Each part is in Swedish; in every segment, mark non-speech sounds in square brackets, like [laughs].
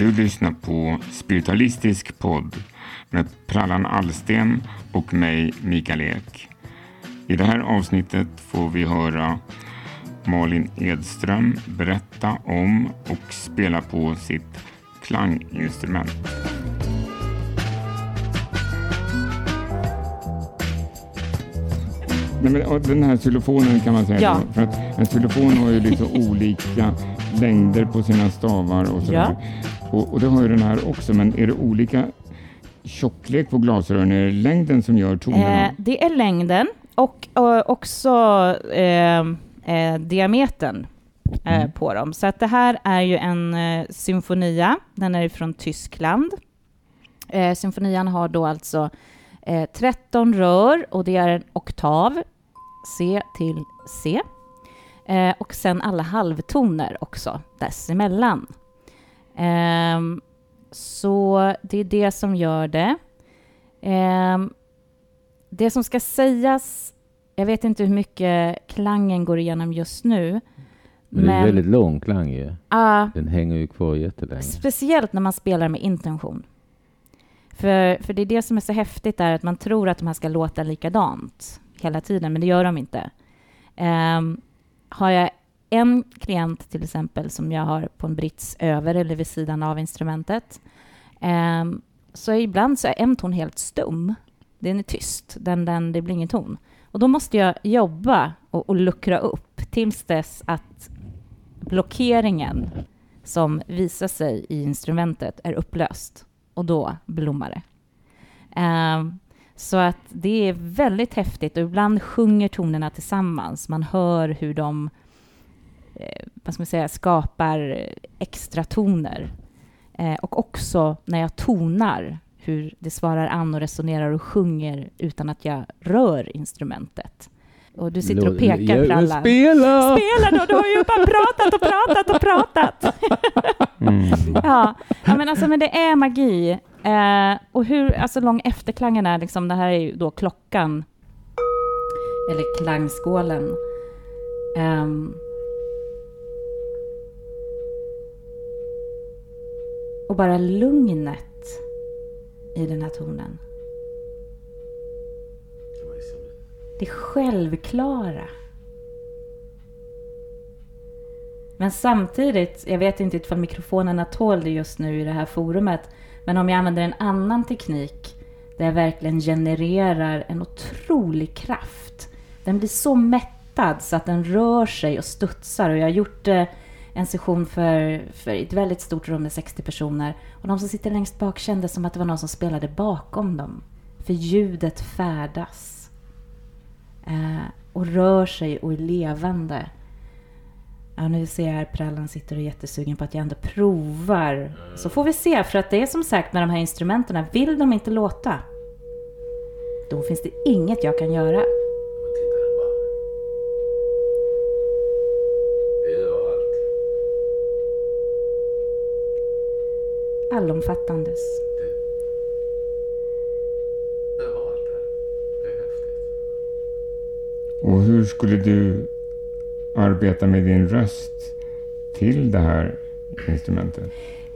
Du lyssnar på Spiritualistisk podd med Prallan Allsten och mig, Mikael Ek. I det här avsnittet får vi höra Malin Edström berätta om och spela på sitt klanginstrument. Nej, men, den här xylofonen kan man säga, Ja. då, för att en xylofon har ju lite [laughs] olika längder på sina stavar och sådär. Och, och det har ju den här också, men är det olika tjocklek på glasrören? Är det längden som gör tonerna? Eh, det är längden och eh, också eh, eh, diametern eh, Mm. på dem. Så att det här är ju en eh, symfonia. Den är från Tyskland. Symfonian har då alltså eh, 13 rör och det är en oktav, C till C. Och sen alla halvtoner också dessemellan. Ehm, så det är det som gör det. Ehm, det som ska sägas, jag vet inte hur mycket klangen går igenom just nu, Men det är väldigt lång klang ju. ah, Den hänger ju kvar jättelänge. speciellt när man spelar med intention. För, för det är det som är så häftigt, är att man tror att de här ska låta likadant hela tiden, men det gör de inte. Ehm, har jag en klient till exempel som jag har på en brits över eller vid sidan av instrumentet, Eh, så ibland så är en ton helt stum. Den är tyst, den, den, det blir ingen ton. Och då måste jag jobba och, och luckra upp tills dess att blockeringen som visar sig i instrumentet är upplöst. Och då blommar det. Eh, så att det är väldigt häftigt och ibland sjunger tonerna tillsammans. Man hör hur de vad ska man säga, skapar extra toner. Eh, och också när jag tonar, hur det svarar an och resonerar och sjunger utan att jag rör instrumentet. Och du sitter och pekar Ja, Prallan. Spela! Spela då, du har ju bara pratat och pratat och pratat. Mm. [laughs] Ja, ja men alltså men det är magi. Eh, och hur alltså, lång efterklangen är, liksom, det här är ju då klockan, eller klangskålen. Ehm. Och bara lugnet i den här tonen. Det självklara. Men samtidigt, jag vet inte ifall mikrofonerna tål det just nu i det här forumet, men om jag använder en annan teknik där jag verkligen genererar en otrolig kraft. Den blir så mättad så att den rör sig och studsar och jag har gjort eh, en session för, för ett väldigt stort rum med 60 personer och de som sitter längst bak kände som att det var någon som spelade bakom dem. För ljudet färdas eh, och rör sig och är levande. Ja, nu ser jag här Prallan sitter och är jättesugen på att jag ändå provar. Så får vi se, för att det är som sagt med de här instrumenten, vill de inte låta, då finns det inget jag kan göra. Allomfattandes. Och hur skulle du arbeta med din röst till det här instrumentet?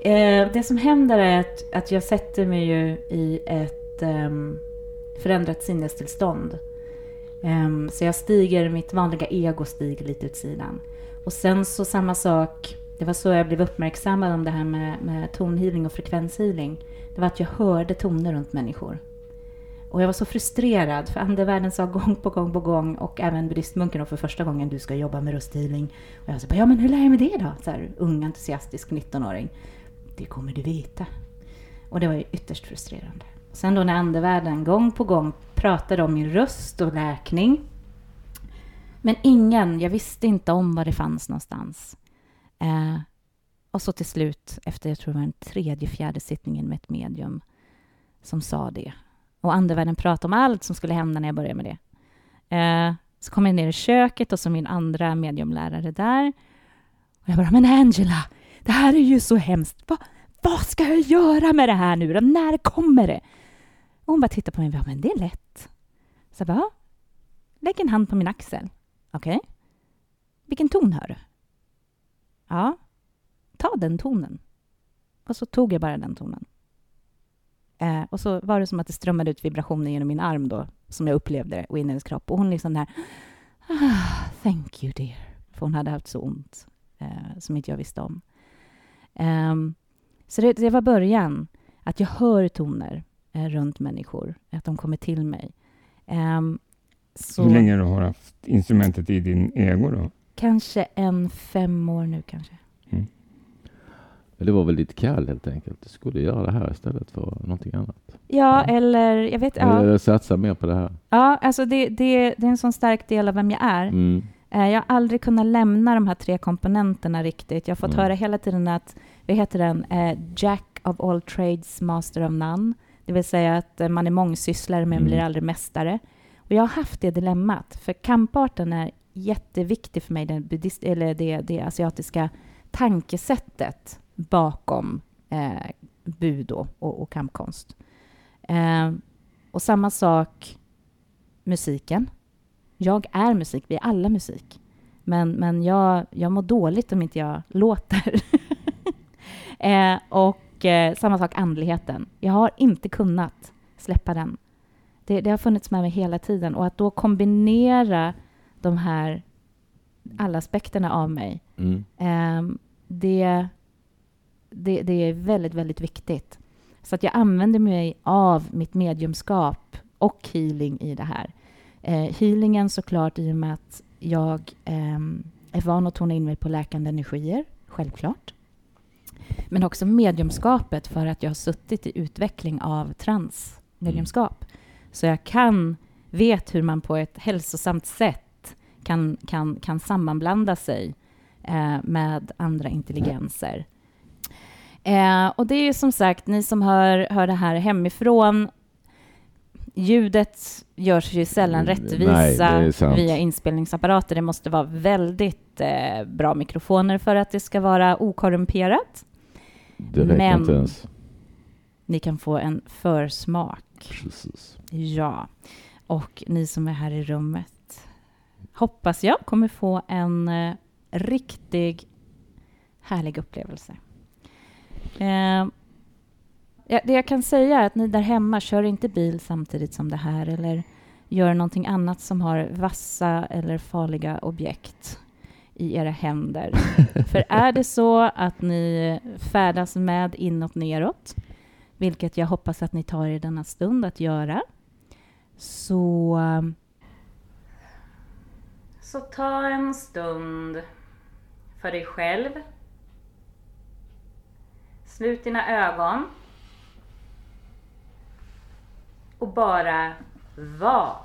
Eh, det som händer är att, att jag sätter mig ju i ett ehm, förändrat sinnestillstånd. Ehm, så jag stiger, mitt vanliga ego stiger lite åt sidan. Och sen så samma sak, det var så jag blev uppmärksammad om det här med, med tonhealing och frekvenshealing. Det var att jag hörde toner runt människor. Och jag var så frustrerad, för andevärlden sa gång på gång på gång och även buddhistmunken för första gången du ska jobba med rösthealing. Och jag sa bara, ja men hur lär jag mig det då? Så här, ung entusiastisk 19-åring. Det kommer du veta. Och det var ju ytterst frustrerande. Sen då när andevärlden gång på gång pratade om min röst och läkning. Men ingen, jag visste inte om var det fanns någonstans. Eh, och så till slut, efter jag tror det var den tredje, fjärde sittningen med ett medium som sa det. Och andevärlden pratade om allt som skulle hända när jag började med det. Eh, så kom jag ner i köket och så min andra mediumlärare där. Och jag bara, men Angela, det här är ju så hemskt. Va, vad ska jag göra med det här nu då? När kommer det? Och hon bara tittade på mig och bara, men det är lätt. Så jag bara, lägg en hand på min axel. Okej. Vilken ton hör du? Ja. Ta den tonen. Och så tog jag bara den tonen. Eh, och så var det som att det strömmade ut vibrationer genom min arm då, som jag upplevde det, och in i hennes kropp. Och hon liksom där, ah, thank you dear. För hon hade haft så ont, eh, som inte jag visste om. Eh, så det, det, var början, att jag hör toner eh, runt människor, att de kommer till mig. Ehm, så Hur länge har du haft instrumentet i din ego då? Kanske en fem år nu kanske. Mm. Det var väl ditt kall helt enkelt. Du skulle göra det här istället för någonting annat. Ja, eller jag vet... Ja. Eller satsa mer på det här. Ja, alltså det, det, det är en sån stark del av vem jag är. Mm. Eh, jag har aldrig kunnat lämna de här tre komponenterna riktigt. Jag har fått mm. höra hela tiden att, vad heter den, eh, Jack of all trades, master of none. Det vill säga att eh, man är mångsysslare men mm. blir aldrig mästare. Och jag har haft det dilemmat, för kamparten är jätteviktig för mig, den buddhist, eller det, det asiatiska tankesättet bakom eh, budo och, och kampkonst. Eh, och samma sak musiken. Jag är musik, vi är alla musik. Men, men jag, jag mår dåligt om inte jag låter. [laughs] eh, och eh, samma sak andligheten. Jag har inte kunnat släppa den. Det, det, har funnits med mig hela tiden. Och att då kombinera de här alla aspekterna av mig, mm. eh, det, det, det, är väldigt, väldigt viktigt. Så att jag använder mig av mitt mediumskap och healing i det här. Eh, healingen såklart i och med att jag eh, är van att tona in mig på läkande energier, självklart. Men också mediumskapet för att jag har suttit i utveckling av transmediumskap. Mm. Så jag kan, vet hur man på ett hälsosamt sätt kan, kan, kan sammanblanda sig eh, med andra intelligenser. Eh, och det är ju som sagt, ni som hör, hör det här hemifrån, ljudet görs ju sällan mm, rättvisa Nej, via inspelningsapparater. Det måste vara väldigt eh, bra mikrofoner för att det ska vara okorrumperat. Det Men inte ens. ni kan få en försmak. Precis. Ja, och ni som är här i rummet hoppas jag kommer få en eh, riktig härlig upplevelse. Eh, det jag kan säga är att ni där hemma, kör inte bil samtidigt som det här eller gör någonting annat som har vassa eller farliga objekt i era händer. [laughs] För är det så att ni färdas med inåt neråt, vilket jag hoppas att ni tar i denna stund att göra, så... Så ta en stund för dig själv. Slut dina ögon och bara var.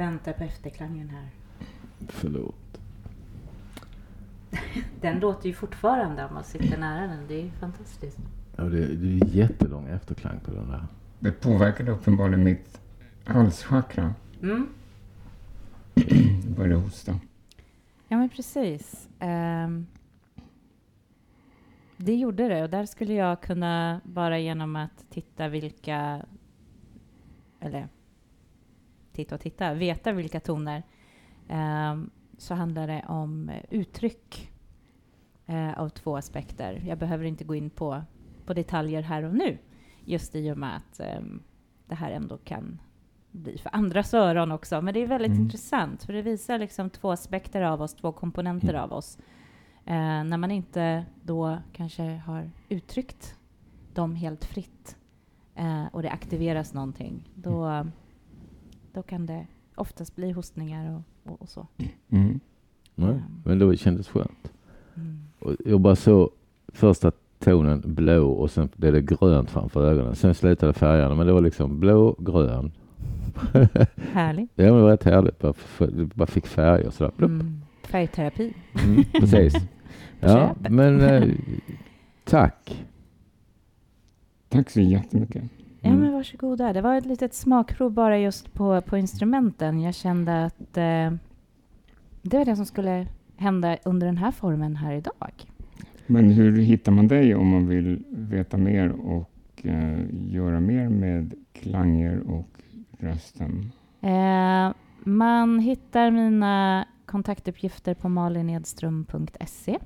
Väntar på efterklangen här. Förlåt. [laughs] Den låter ju fortfarande om man sitter nära den. Det är ju fantastiskt. Ja, det, det är jättelång efterklang på den där. Det påverkade uppenbarligen mitt halschakra. Mm. Jag började hosta. Ja, men precis. Ehm, det gjorde det och där skulle jag kunna bara genom att titta vilka eller titta och titta, veta vilka toner ehm, så handlar det om uttryck eh, av två aspekter. Jag behöver inte gå in på, på detaljer här och nu just i och med att ehm, det här ändå kan bli för andras öron också. Men det är väldigt Mm. intressant för det visar liksom två aspekter av oss, två komponenter Mm. av oss. Eh, när man inte då kanske har uttryckt dem helt fritt eh, och det aktiveras någonting, då, då kan det oftast bli hostningar och, och, och så. Mm. Nej, men det kändes skönt. Mm. Och jag bara så första tonen blå och sen blev det grönt framför ögonen. Sen slutade färgerna, men det var liksom blå, grön. [laughs] Härligt. Ja, men det var rätt härligt. Bara, bara fick färger sådär. Mm. Färgterapi. Mm, [laughs] precis. Ja, men eh, tack. Tack så jättemycket. Ja, Mm. men varsågoda. Det var ett litet smakprov bara just på, på instrumenten. Jag kände att eh, det var det som skulle hända under den här formen här idag. Men hur hittar man dig om man vill veta mer och eh, göra mer med klanger och rösten? Eh, man hittar mina kontaktuppgifter på malinedström.se